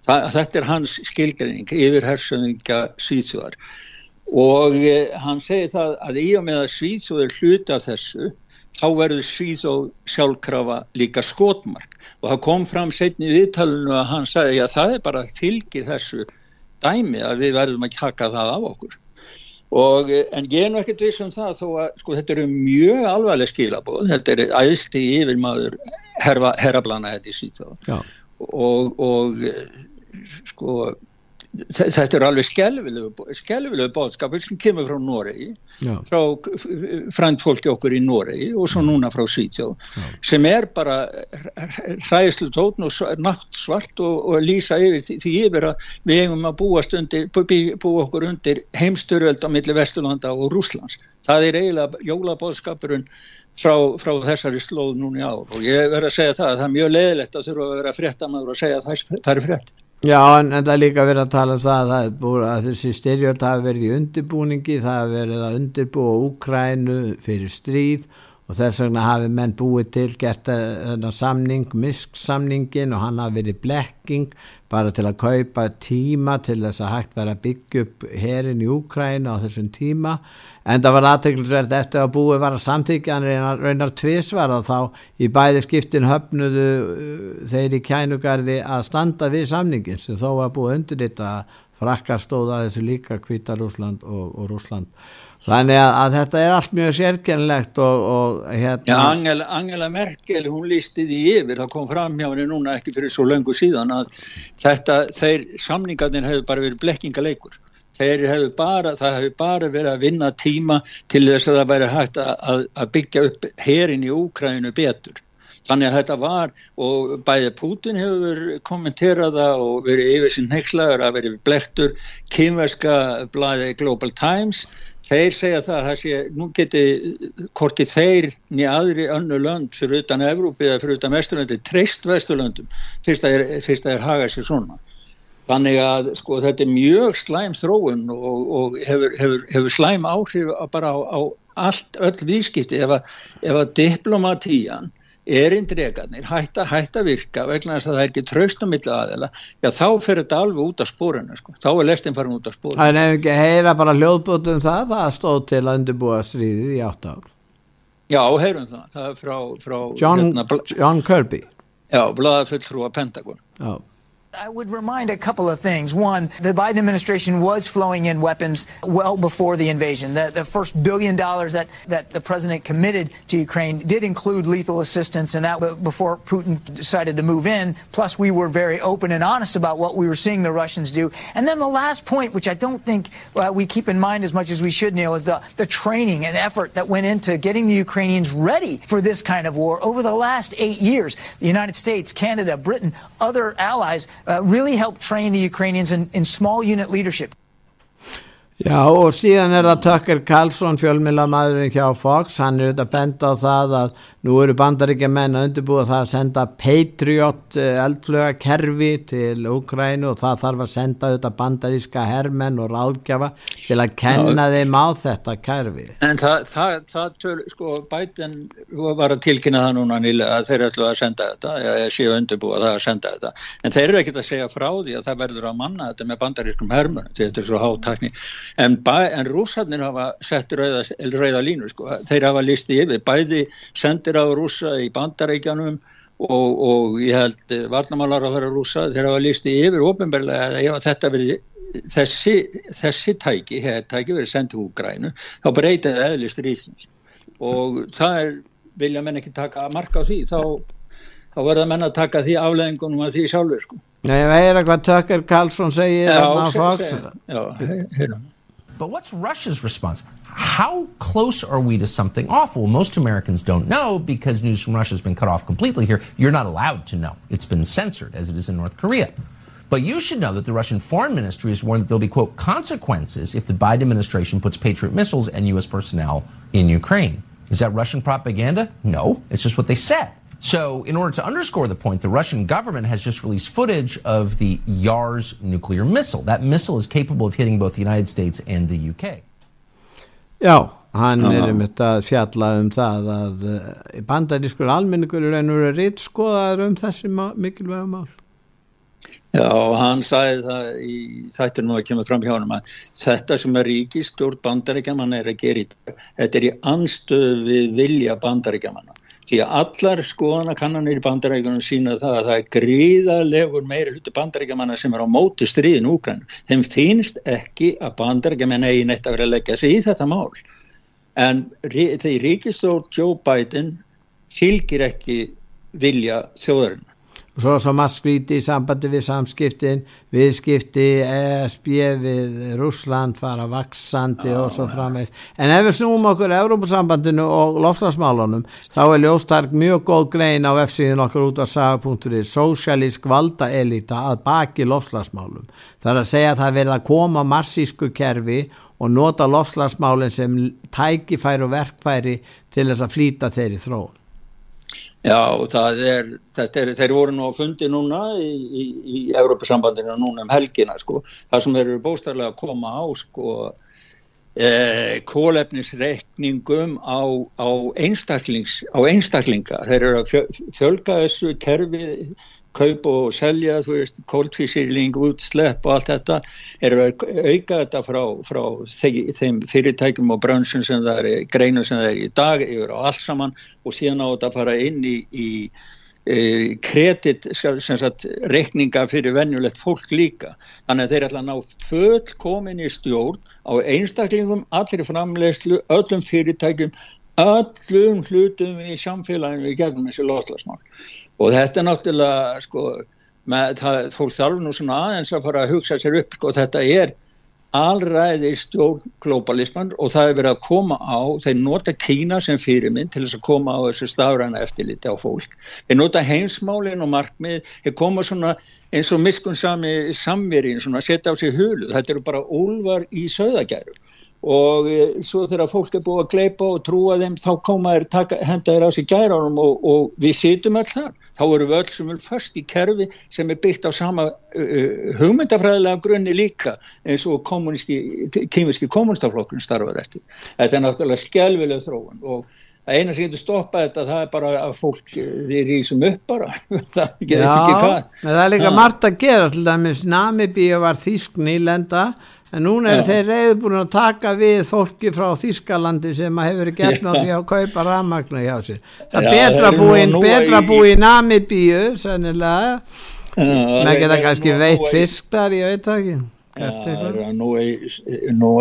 Þetta er hans skilgreining yfir hersöðinga Svíðsjóðar og eh, hann segir það að í og með að Svíðsjóð hluti af þessu þá verður Svíðsjóð sjálfkrafa líka skotmark og það kom fram setni viðtalinu að hann sagði að það er bara fylgir þessu dæmi að við verðum að kaka það af okkur. Og, eh, en ég er nú ekkert viss um það þó að sko, þetta eru mjög alvarleg skilabóð, þetta er æðsti yfir maður herrablana þetta í síðan og, og eh, sko þetta er alveg skelvilegu bóðskapur sem kemur frá Noregi Já. frá frændfólki okkur í Noregi og svo núna frá Svítjó sem er bara hræðslu tótn og nátt svart og, og lýsa yfir því, því yfir að við hefum að búast undir búa okkur undir heimsturöld á milli Vesturlanda og Rúslands það er eiginlega jólabóðskapurinn frá, frá þessari slóð núni á og ég verður að segja það að það er mjög leðilegt að þurfa að vera fréttamaður og segja að það er frétt Já, en, það er líka verið að tala um það að, búið, að þessi styrjöld hafi verið í undirbúningi, það hafi verið að undirbúa Úkrænu fyrir stríð og þess vegna hafi menn búið til gert þennan samning, misksamningin og hann hafi verið blekking bara til að kaupa tíma til þess að hægt vera að byggja upp herin í Úkrænu á þessum tíma. En það var aðteglisvert eftir að búið var að samtíkja hann reynar, reynar tvísvar og þá í bæði skiptin höfnuðu uh, þeir í kænugarði að standa við samningin sem þó var búið undir þetta frakkar stóða þessu líka Kvítar Rúsland og, og Rúsland þannig að, að þetta er allt mjög sérkennlegt og, og hérna Já, Angela, Angela Merkel, hún lísti því yfir það kom fram hjá henni núna ekki fyrir svo lengur síðan að þetta, þeir samningarnir hefur bara verið blekkingaleikur þeir hefur bara, það hefur bara verið að vinna tíma til þess að það væri hægt að, að byggja upp herin í Úkræninu betur. Þannig að þetta var og bæði Putin hefur kommenterað það og verið yfir sín heikslaður að verið blektur kynverska blæði Global Times þeir segja það að það sé, nú geti hvorki þeir nýja aðri önnu lönd fyrir utan Evrópi eða fyrir utan Vesturlandi treyst Vesturlandum fyrst að það er hagað sér svona. Þannig að sko þetta er mjög slæm þróun og, og hefur, hefur, hefur slæm áhrif bara á, á allt öll vískipti ef að diplomatían erindregarnir hætta, hætta virka vegna þess að það er ekki traustum millu aðeila, já þá fer þetta alveg út af spórinu sko, þá er lestin farin út af spórinu Það er nefnilega ekki að heyra bara hljóðbútum það það stóð til að undirbúa stríðið í átt ár. Já, heyrum það, það frá, frá John, hérna, John Kirby. Já, blaða fulltrú að Pentagon. Já I would remind a couple of things. One, the Biden administration was flowing in weapons well before the invasion. The, the, first billion dollars that, that the president committed to Ukraine did include lethal assistance, and that before Putin decided to move in. Plus, we were very open and honest about what we were seeing the Russians do. And then the last point, which I don't think uh, we keep in mind as much as we should, Neil, is the, the training and effort that went into getting the Ukrainians ready for this kind of war over the last eight years. The United States, Canada, Britain, other allies uh, really help train the Ukrainians in, in small unit leadership. Já og síðan er það Tucker Carlson fjölmilamæðurinn hjá Fox, hann er auðvitað benda á það að Nú eru bandaríkja menn að undirbúa það að senda Patriot eh, eldflögakerfi til Ukrænu og það þarf að senda auðvitað bandaríska hermenn og ráðgjafa til að kenna Já. þeim á þetta kerfi. En það, það, það töl, sko, Biden var að tilkynna það núna nýlega að þeir ætlu að senda þetta, eða séu undirbúa það að senda þetta. En þeir eru ekkert að segja frá því að það verður að manna þetta með bandarískum hermenn, þetta er svo hátakni. En, en rúsarnir hafa sett rauða, rauða línu, sko. þeir hafa listi yfir, bæði sendir á rúsa í bandarækjanum og, og ég held varnamálar að vera rúsa það var listi yfir ofinbarlega að ef þetta verið þessi, þessi tæki, hér tæki verið sendið úr grænu, þá breytið eðlist rísins og það er vilja menn ekki taka marka á því þá, þá verða menn að taka því afleðingunum að því sjálfur sko. Nei, það er eitthvað Tucker Carlson segir Já, segir, segir, já, But what's Russia's response? How close are we to something awful? Most Americans don't know because news from Russia has been cut off completely here. You're not allowed to know. It's been censored, as it is in North Korea. But you should know that the Russian Foreign Ministry has warned that there'll be, quote, consequences if the Biden administration puts Patriot missiles and U.S. personnel in Ukraine. Is that Russian propaganda? No, it's just what they said. So, in order to underscore the point, the Russian government has just released footage of the Yars nuclear missile. That missile is capable of hitting both the United States and the UK. Já, hann er um þetta fjalla um það að uh, bandarískur almenningur er einhverju ritt skoðaður um þessi mikilvæga mál. Já, hann sagði það í þættur nú að kemur fram hjá hann að þetta sem er ríkistjórn bandaríkjaman er að gera í dag, þetta er í anstöðu við vilja bandaríkjamanna því að allar skoðanakannanir í bandarækjunum sína það að það er gríðarlegur meiri hluti bandarækjamanna sem er á móti stríðin úgræn þeim finnst ekki að bandarækjaman eigi neitt að vera að leggja sig í þetta mál. En þegar ríkistór Joe Biden fylgir ekki vilja þjóðarinn svo svo maður skríti í sambandi við samskiptin viðskipti, ESB við Rúsland fara vaksandi ah, og svo framvegs en ef við snúum okkur Európa-sambandinu og lofslagsmálunum þá er ljóstark mjög góð grein á F-síðun okkur út af saga.ri Sósialísk valdaelita að baki lofslagsmálum það er að segja að það vil að koma marsísku kerfi og nota lofslagsmálinn sem tækifæri og verkfæri til þess að flýta þeirri þróun Já, er, er, þeir voru nú að fundi núna í, í, í Európa-sambandinu núna um helgina, sko, það sem eru bóstarlega að koma á, sko, eh, kólefnisreikningum á, á, á einstaklinga, þeir eru að fjölga þessu kerfi kaup og selja, þú veist, kóltvísýrling, útslepp og allt þetta eru að auka þetta frá, frá þeim fyrirtækjum og brönsun sem það er, greinu sem það er í dag yfir á allt saman og síðan á þetta að fara inn í, í e, kredit, sem sagt, rekninga fyrir venjulegt fólk líka. Þannig að þeir ætla að ná fullkomin í stjórn á einstaklingum, allir framlegslu, öllum fyrirtækjum, öllum hlutum í samfélaginu í gegnum þessi loslasmál og þetta er náttúrulega sko, með, það, fólk þarf nú svona aðeins að fara að hugsa sér upp sko, þetta er alræði stjórn globalisman og það er verið að koma á, þeir nota Kína sem fyrirmynd til þess að koma á þessu stafræna eftirliti á fólk. Þeir nota heimsmálin og markmið, þeir koma svona eins og miskun sami samverið, svona setja á sig hulu, þetta eru bara úlvar í söðagæru og e, svo þegar fólk er búið að gleipa og trúa þeim þá koma þeir taka, henda þeir á sig gæraunum og, og við situm öll þar. Þá eru við öll sem er först í kerfi sem er byggt á sama uh, hugmyndafræðilega grunni líka eins og kýmiski kommunistaflokkurinn starfar eftir. Þetta er náttúrulega skjálfileg þróun og Það eina sem getur stoppað þetta það er bara að fólk er í þessum upp bara. (laughs) Það getur ekki hvað. það er líka margt að gera. Til dæmis Namibíu var þýsk nýlenda en núna er Já. þeir reyður búin að taka við fólki frá Þískalandi sem hefur gert náttúrulega að kaupa rammagna hjá sér það er betra búin betra búin í Namibíu sennilega með geta kannski veitt fisk þar, ég veit það ekki Ja, nú er,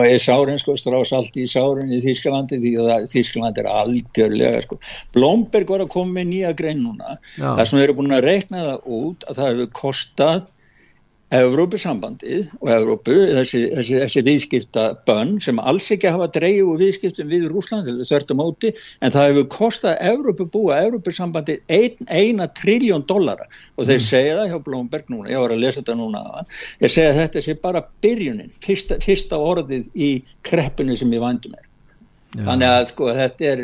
er sárin sko, strás allt í sárin í Þísklandi því að Þískland er algjörlega sko. Blomberg var að koma með nýja grein núna Já. það sem eru búin að reikna það út að það hefur kostað Evrópusambandið og Evrópu, þessi, þessi, þessi viðskipta bönn sem alls ekki hafa dreigið úr viðskiptum við Rúsland, þörtu móti, en það hefur kostað Evrópu búa, Evrópusambandið ein, eina triljón dollara og þeir mm. segja það hjá Blomberg núna, ég var að lesa þetta núna ég segja að þetta sé bara byrjunin, fyrsta, fyrsta orðið í kreppinu sem ég vandum er. Já. Þannig að sko þetta er,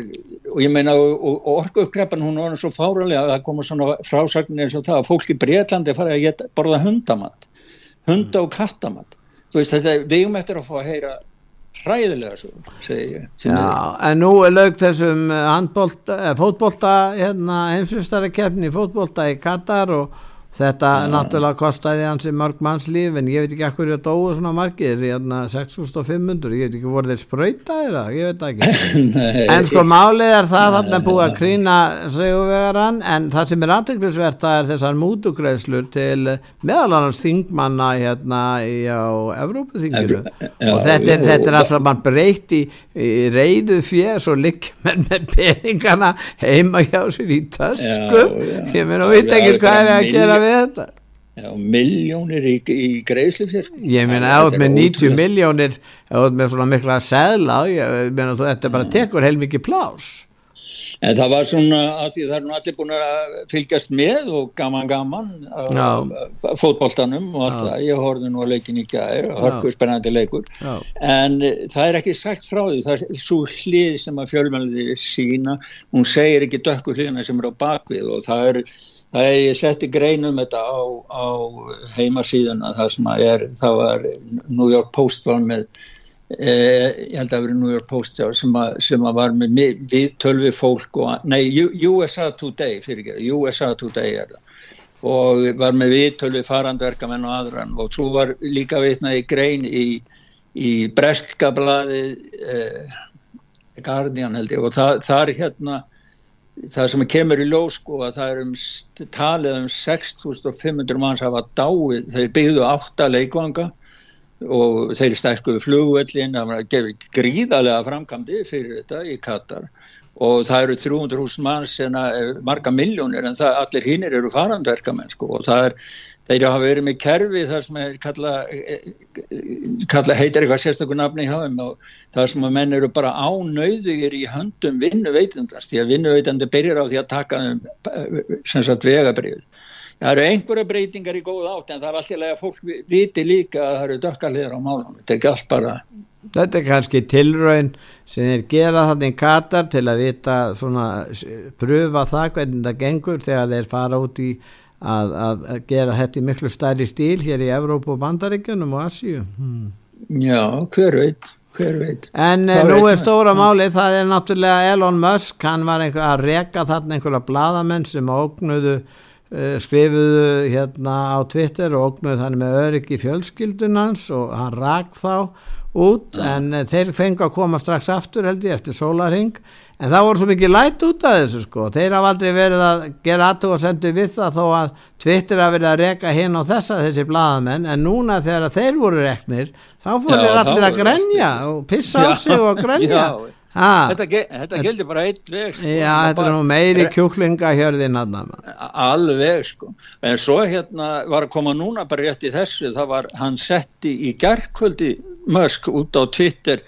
og ég meina og, og orkuðkreppan hún var svo fáralega að það koma svona frásagnir eins og það að fólk í Breitlandi fara að geta, borða hundamatt hunda og kattamat. Þú veist þetta, við um eftir að fá að heyra hræðilega svo, segi ég Já, en nú er lög þessum eh, fótbolta hérna, heimsfjöstari keppni fótbolta í Katar og Þetta ja. náttúrulega kostiði hansi mörg manns líf en ég veit ekki ekkur ég dói svona margir, hérna 6500 ég veit ekki voru þeir spröytaðir ég veit ekki. (laughs) En sko málið er það þarna er búið að krýna segjuvegaran en það sem er aðteglisvert það er þessar mútugreðslur til meðal annars þingmanna hérna á Evrópuþinginu. Og þetta er, þetta er alltaf mann breytt í, í reyðu fjés og likmenn með peningana heima hjá sér í tösku. Ég meina, veit ekki hvað er að gera við þetta. Já, miljónir í, í greiðslipsir sko. Ég meina, átt með 90 miljónir átt með svona mikla segla ég meina, þetta bara tekur heil mikið plás En það var svona að því það er nú allir búin að fylgjast með og gaman gaman fótballtanum og allt það, ég horfði nú að leikin í gæðir og hörkur spennandi leikur. Já. en það er ekki sagt frá því það er svo hlið sem að fjölmennið sína, hún segir ekki dökkur hliðina sem er á bakvið og það er Er ég setti greinum þetta á, á heimasíðuna það sem að er, það var New York Post var með, eh, ég held að það var New York Post sem að, sem að var með viðtölvi fólk og, nei USA Today fyrir ekki, USA Today er það. Og var með viðtölvi farandverkamenn og aðran. Og svo var líka vitnaði grein í, í Brestgablaði eh, Guardian held ég. Og það, er hérna það sem kemur í ljós sko að það er um talið um 6500 manns hafa dáið, þeir byggðu átta leikvanga og þeir stækkuðu flugvellin, það var að gefa gríðarlega framkamdi fyrir þetta í Katar og það eru 300.000 manns en marga miljónir en það, allir hinnir eru farandverkamenn sko. Og það er þeir hafa verið með kerfi þar sem er kalla, kalla heitir eitthvað sérstaklega nafni í hafum og það sem að menn eru bara ánauðugir í höndum vinnuveitundast því að vinnuveitandi byrjar á því að taka um sem sagt vegabrið það eru einhverja breytingar í góð átt en það er alltaf að fólk viti líka að það eru dökkalíðar á málunum. Þetta er ekki allt bara Þetta er kannski tilraun sem þeir gera þannig katar til að vita svona, pröfa það hvernig það gengur þegar þeir fara út í að, að gera þetta í miklu stærri stíl hér í Evrópu og Bandaríkjunum og Asíu. Hmm. Já, hver veit, hver veit. En Hva nú er stóra máli það er náttúrulega Elon Musk hann var einhver, að reka þarna einhverja bladamenn sem ógnuðu uh, skrifuðu hérna á Twitter og ógnuðu þannig með öryggi fjölskyldunans og hann rak þá út ja. en uh, þeir fengi að koma strax aftur held ég eftir sólaring en það voru svo mikið lætt út af þessu sko. Þeir hafa aldrei verið að gera aðtug og sendu við það þó að verið að reka hinn á þessa þessi bladamenn en núna þegar þeir voru reknir þá fór þeir allir að grenja og pissa á sig og grenja. Þetta, ge þetta geldi bara eitt veg sko. já þetta er nú meiri kjúklinga hjörðin alveg sko. En svo hérna var að koma núna bara rétt í þessu það var hann setti í gerðkvöldi Musk út á Twitter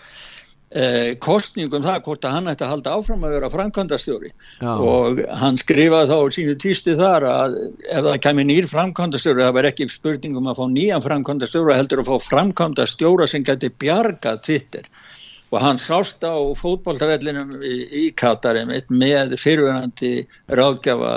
eh, kostningum það hvort að hann ætti að halda áfram að vera framkvæmdastjóri. Og hann skrifaði þá sínu týsti þar að ef það kemur nýr framkvæmdastjóri það var ekki spurningum að fá nýjan framkvæmdastjóra heldur að fá framkvæmdastjóra sem geti bjarga Twitter. Og hann sást á fótboltavellinum í, í Katarim með fyrirverandi ráðgjafa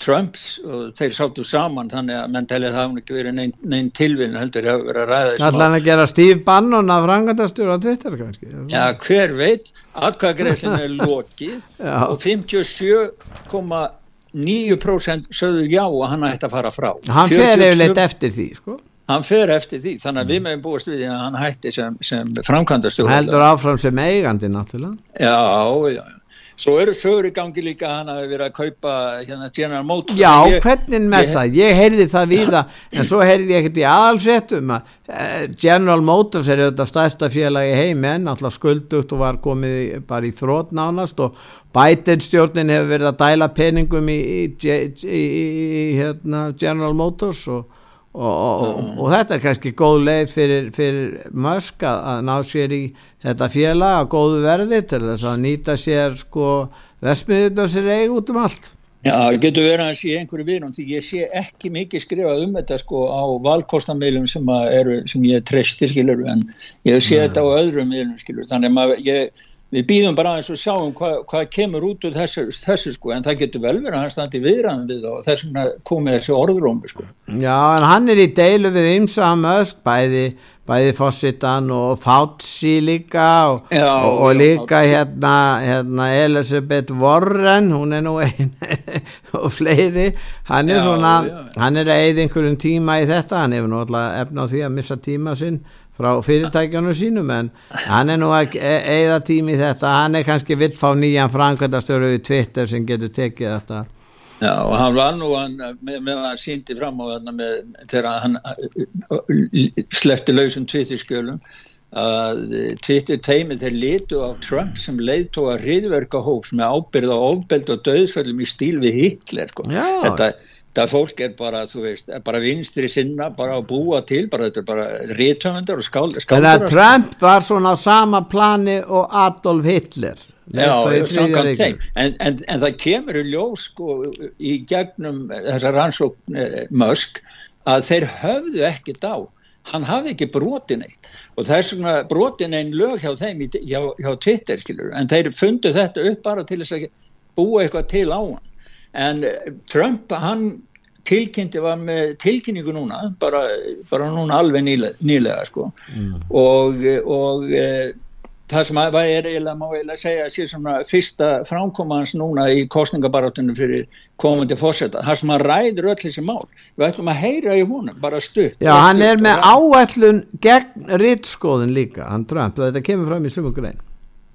Trumps og þeir sáttu saman þannig að menn telja það hún ekki verið neinn nein tilvinn heldur að ræða Ætla hann að gera Steve Bannon af frangandastjóra á Twitter kannski Já, hver veit, atkvæðagreislinn er (laughs) lokið og 57,9% sögðu já að hann ætti að fara frá. Hann fer 42 yfirleitt eftir því sko Hann fer eftir því, þannig að við meðum búast við að hann hætti sem, sem framkvæmdastjóri. heldur áfram sem eigandi náttúrulega Já, já, já. Svo eru sögur í gangi líka að hann hafi verið að kaupa hérna General Motors. Já, Ég- hvernig með ég- það? Ég heyrði það víða en svo heyrði ég ekkert í aðalsettum að eh, General Motors er auðvitað stærsta félagi heimi en alltaf skuldugt og var komið bara í þrótt nánast og Biden stjórnin hefur verið að dæla peningum í, í, í, í hérna, General Motors og, og, og, og, og þetta er kannski góð leið fyrir, fyrir Musk að, ná sér í þetta félag að góðu verði til þess að nýta sér sko vesmiðut og sér eig út um allt. Já, getur verið að sé einhverju vinum því ég sé ekki mikið skrifað um þetta sko á valkostameilum sem, sem ég treysti skilur en ég sé þetta á öðrum meilum skilur þannig að ég, við býðum bara aðeins og sjáum hvað, hvað kemur út úr þessu, þessu sko en það getur vel verið að hann standi viðræðan við og þess vegna komið þessi orðrómi sko. Já, en hann er í deilu við ymsa Musk, bæði, bæði Fossitan og Fauci líka og, Já, og, og já, líka Fauci. hérna, hérna Elizabeth Warren, hún er nú einn (laughs) og fleiri, hann er Já, svona, já. hann er að eða einhverjum tíma í þetta, hann hefur alltaf efna á því að missa tíma sinn frá fyrirtækjunum sínum en hann er nú að eða tími í þetta, hann er kannski vill fá nýjan framkvæmdastöru við Twitter sem getur tekið þetta Já, og hann var nú hann, með, með hann síndi fram á hann með, þegar hann slefti lausum Twitter-skjölum að Twitter teimið þeir litu á Trump sem leiðtóa hriðverka hóps með ábyrð á ofbeld og döðsföllum í stíl við Hitler sko. Já. þetta, þetta fólk er bara þú veist, bara vinstri sinna bara að búa til, bara þetta er bara rithöfundar og skál, Þannig skáldur að Trump var svona á sama plani og Adolf Hitler. Já. En, en, en það kemur í ljós sko, í gegnum þessa rannsókn eh, Musk að þeir höfðu ekkert á. Hann hafði ekki brotin eitt og það er svona brotin einn lög hjá þeim í, hjá, hjá Twitter skilur en þeir fundu þetta upp bara til þess að búa eitthvað til á hann en eh, Trump hann tilkynnti var með tilkynningu núna bara, bara núna alveg nýlega, nýlega sko og, og e, það sem að er eiginlega má eiginlega segja að sé svona fyrsta framkomans núna í kostningabarátunum fyrir komandi fórseta, það sem að ræður öll þessi mál, við ætlum að heyra í honum bara stutt. Já, hann stutt er með áætlun gegn rittskoðun líka, hann Trump, þetta kemur fram í sumu grein.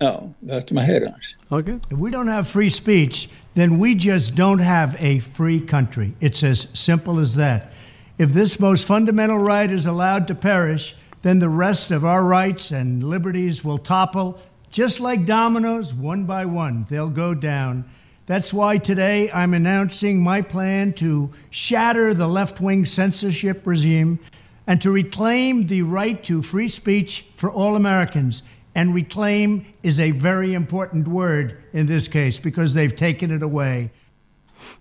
Já, við ætlum að heyra hans. Okay. If we don't have free speech, then we just don't have a free country. It's as simple as that. If this most fundamental right is allowed to perish, then the rest of our rights and liberties will topple just like dominoes, one by one. They'll go down. That's why today I'm announcing my plan to shatter the left wing censorship regime and to reclaim the right to free speech for all Americans. And reclaim is a very important word in this case because they've taken it away.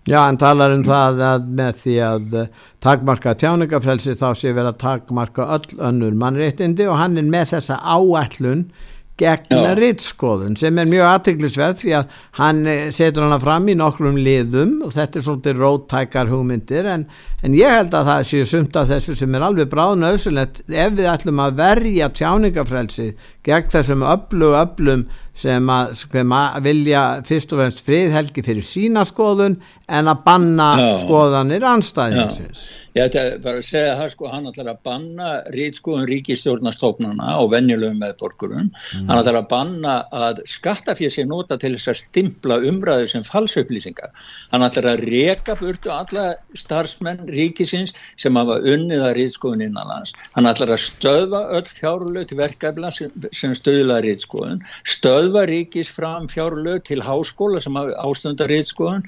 Já, hann talar um það að með því að eh, takmarka tjáningafrelsi þá sé verið að takmarka öll önnur mannréttindi og hann er með þessa áætlun gegn Já. rittskoðun sem er mjög aðteglisverð því að hann eh, setur hana fram í nokkrum liðum og þetta er svolítið róttækar hugmyndir en, en ég held að það séu sumt af þessu sem er alveg bráðna auðsynlegt ef við ætlum að verja tjáningafrelsi gegn þessum öllu öllum sem að, sem að vilja fyrst og fremst friðhelgi fyrir sína skoðun en að banna Já. skoðanir anstæðingsins. Ég ætla bara að segja það sko, hann ætlar að banna rítskoðun ríkistjórnastofnana og venjulegum meðborgurum. Hann ætlar að banna að skattafér sé nota til þess að stimpla umræðu sem falsauplýsingar. Hann ætlar að reka burtu alla starfsmenn ríkisins sem hafa unnið að rítskoðun innanlands. Hann ætlar að stöðva öll fjárlög til verkefla sem, sem stöðla rítskoðun, stöðva ríkis fram fjárlög til háskóla sem hafa ástundar rítskoðun,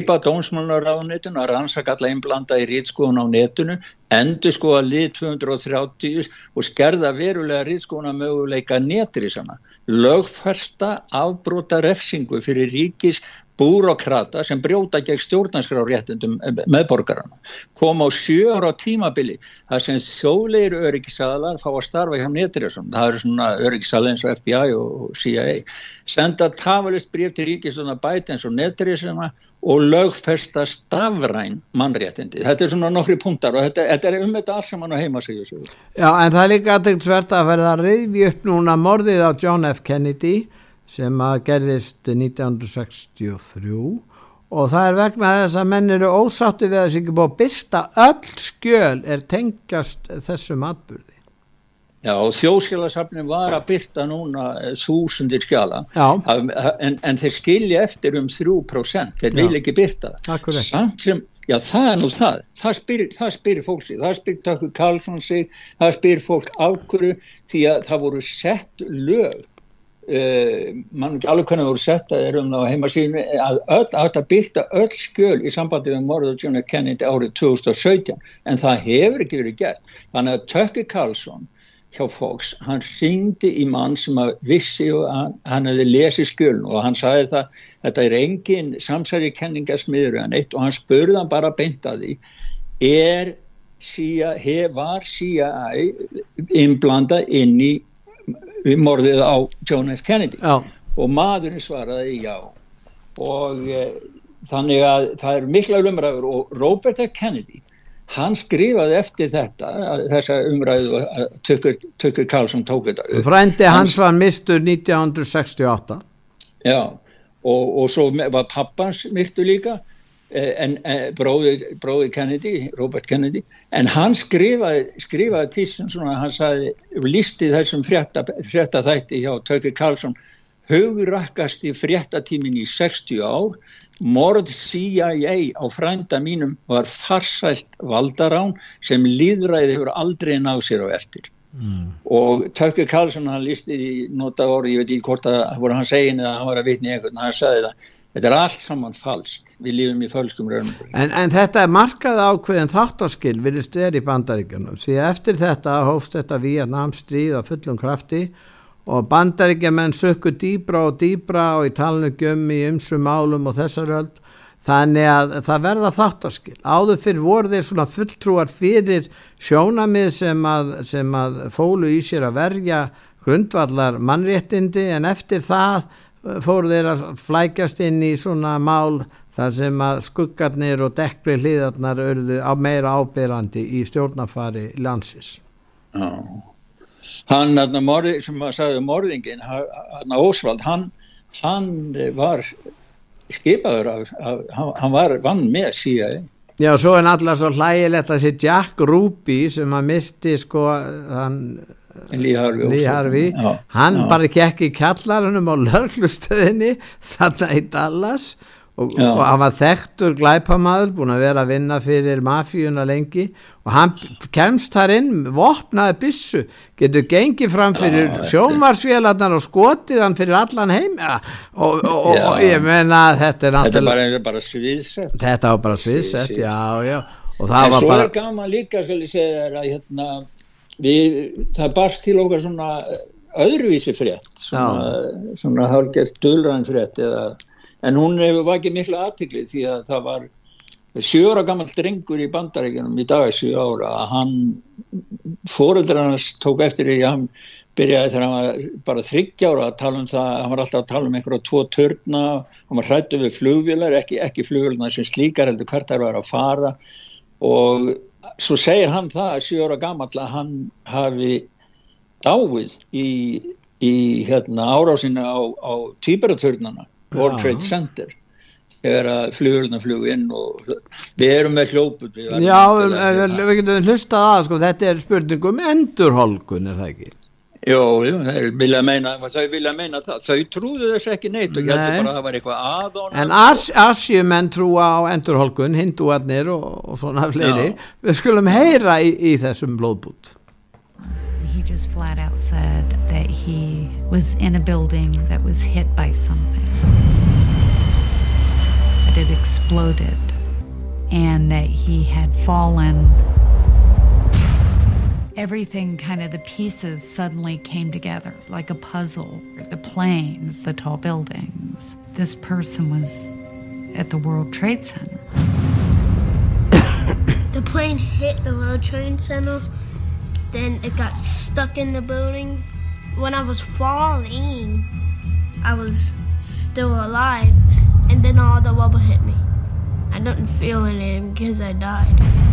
skipa dómsmálaráðunitun að rannsaka alla innblanda í rítskoðun á netinu, endur sko að lið 230 og skerða verulega riðskona möguleika netrisana, lögfersta afbróta refsingu fyrir ríkis búrokrata sem brjóta gegn stjórnarskrárréttundum meðborgarana kom á sjö ára tímabili það sem þjóðleir öryggisalar fá að starfa hjá Netriðsson það eru svona öryggisalar eins og FBI og CIA senda tafalist breyf til ríkisuna Bidens og Netriðssona og lögfesta stafræn mannréttindi. Þetta er svona nokkri punktar og þetta, þetta er um þetta alls saman á heimasíðu. Já en það er líka aðtækt svert að verða að reyði upp núna morðið á John F. Kennedy sem að gerðist 1963 og það er vegna þess að menn eru ósáttu við að þessi ekki búið að byrsta öll skjöl er tengjast þessum atbyrði. Já þjóðskjálasafnin var að byrta núna eh, þúsundir skjala en, en þeir skilja eftir um 3% þeir vil ekki byrta samt sem Já, það er nú það. Það spyr, það spyr fólk sig. Það spyr Takkur Karlsson sig. Það spyr fólk ákvöru því að það voru sett lög Uh, mann ekki alveg hvernig voru setta er um það á heimasíðinu að öll átt að byrta öll skjöl í sambandi við morðu John F. Kennedy árið 2017 en það hefur ekki verið gert þannig að Tökki Karlsson hjá Fox, hann ringdi í mann sem að vissi og hann, hann hefði lesið skjöln og hann sagði það þetta er engin samsæri kenningasmiður en eitt og hann spurði hann bara beint að því er CIA, var CIA innblanda inn í við morðið á John F. Kennedy já. og maðurinn svaraði já og e, þannig að það er mikla umræður og Robert F. Kennedy hann skrifaði eftir þetta þessa umræðu að Tökkur Karlsson tók þetta Frændi hans var mistur 1968 Já og, og svo var pappans mistur líka en, en eh, bróði, bróði Kennedy, Robert Kennedy en hann skrifaði, skrifaði tísum svona, hann sagði, listi þessum frétta, frétta þætti hjá Tökir Karlsson hugrakast í fréttatímin í 60 ár morð CIA á frænda mínum var farsælt valdarán sem líðræði hefur aldrei náð sér á eftir. Mm. og Tökir Karlsson hann listi í nota orði, ég veit ekki hvort að voru hann segin eða hann var að vitni einhvern, hann sagði það Þetta er allt saman falskt, við lífum í fölskum raunum. En, en þetta er markað ákveðin þáttaskil við styrir í bandaríkjunum því eftir þetta hófst þetta Víatnam stríð á fullum krafti og bandaríkjumenn sökku dýbra og dýbra og í talnugum í ymsum málum og þessar öll þannig að það verða þáttaskil. Áður fyrir voru þeir svona fulltrúar fyrir sjónamið sem að, sem að fólu í sér að verja grundvallar mannréttindi en eftir það fóru þeir að flækjast inn í svona mál þar sem að skuggarnir og dekkli hliðarnar örðu meira ábyrrandi í stjórnafari landsins. Já. Hann, þarna morði, sem maður sagði morðingin, hann Ósvald hann, hann var skipaður af, af hann var vann með CIA Já, svo er náttúrulega svo hlægilegt að þessi Jack Ruby sem að misti sko hann Já, hann já. bara kekk í kallarunum á lörglustöðinni þannig í Dallas og, og hann var þekktur glæpamaður búin að vera að vinna fyrir mafíuna lengi og hann kemst þar inn vopnaði bissu getur gengið fram fyrir sjómarsvélarnar og skotið hann fyrir allan heim. Og, og, og ég menna þetta er náttúrulega þetta er bara sviðsett. Þetta var bara sviðsett, já já. En svo bara... gaman líka skal ég segja þér að hérna við, það barst til okkar svona öðruvísi frétt svona, svona hálfgert dölræn frétt eða, en hún hefur vakið miklu aðtikli því að það var sjóra gammal drengur í bandaríkjunum í dag sjú ára að hann fóreldrar hans tók eftir því að hann byrjaði þegar hann var bara þryggjára að tala um það, hann var alltaf að tala um einhverja tvo törna, hann var hrættu við flugvilar, ekki, ekki flugvilar sem slíkar heldur hvert þær var að fara og svo segir hann það að 7 ára gammal að hann hafi dáið í, í hérna, árásinu á, á týparatörnana World Trade Center þegar að flugurna flug inn og við erum með hljóput Já, við getum hlustað að sko, þetta er spurningum endurholkun er það ekki? Jó, þau vilja meina, vilja meina það, þau trúðu þess ekki neitt og heldur bara að það var eitthvað aðón En as, asjumenn trúa á endurholkun, hinduarnir og, og svona fleiri, Já. við skulum heyra í, í þessum blóðbút. He just flat out said that he was in a building that was hit by something. That it exploded and that he had fallen everything kind of the pieces suddenly came together like a puzzle. The planes, the tall buildings. This person was at the World Trade Center. (coughs) The plane hit the World Trade Center, then it got stuck in the building. When I was falling, I was still alive, and then all the rubble hit me. I didn't feel anything because I died.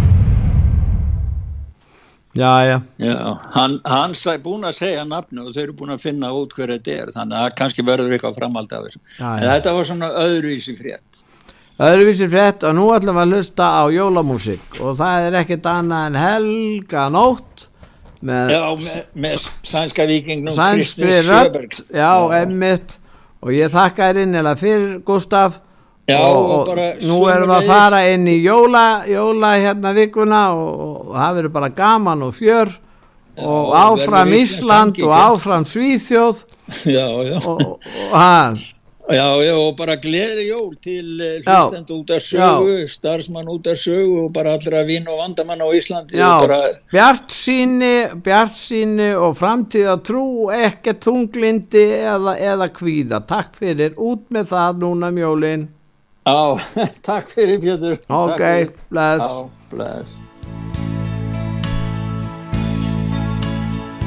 Já, já. Já, hann, hann er búin að segja nafnu og þau eru búin að finna út hver þetta er þannig að kannski verður eitthvað framhald af þessu. Já, en já. þetta var svona öðruvísi frétt. Öðruvísi frétt og nú ætlum við að hlusta á jólamúsík og það er ekkert annað en helga nótt með Já, með, með sænska vikingnum rödd. Sjöberg. Já, emmitt og ég þakka þér innilega fyrir Gustaf Já, og, og og nú erum við að fara inn í jóla, jóla hérna vikuna og, og það verður bara gaman og fjör og verður áfram Ísland og áfram Svíþjóð. (laughs) Já, já. Og, og Já, já, og bara gleði jól til Já. hlustend út af sögu, starfsmann út af sögu og bara allra vinn og vandamann á Íslandi Já, og bara, bjart síni, bjart síni og framtíða trú, ekkert tunglindi eða, eða kvíða. Takk fyrir, út með það núna mjólin. Já, (laughs) takk fyrir Pétur. Ok, Takk fyrir. bless. Já, bless.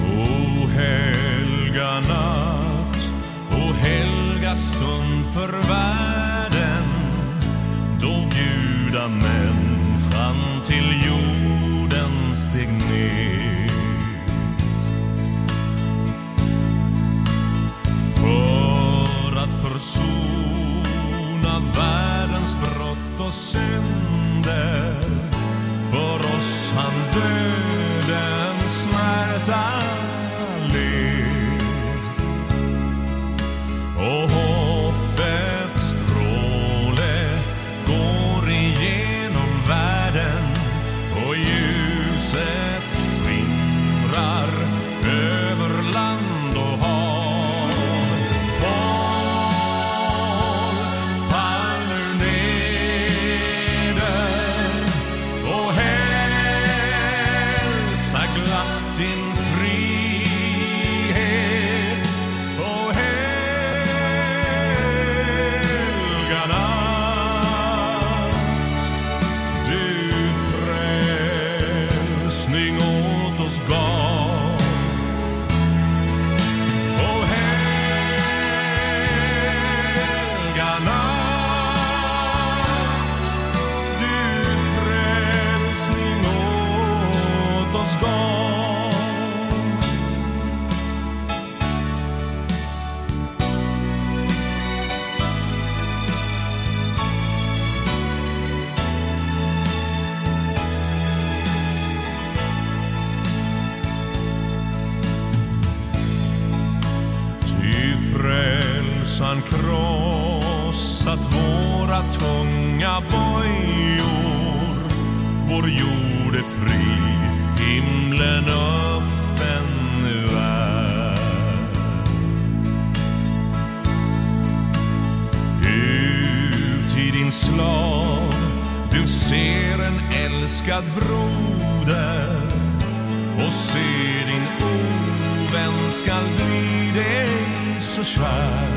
O helga natt och helga stund för världen då gudamänniskan till jorden steg ner och synder. För oss han dödens smärta. Du ser en älskad broder och ser din ovän skall bli dig så kär.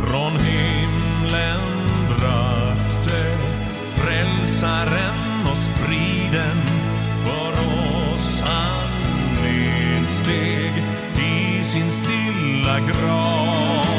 Från himlen brakte frälsaren oss friden. För oss han nedsteg i sin stilla grav.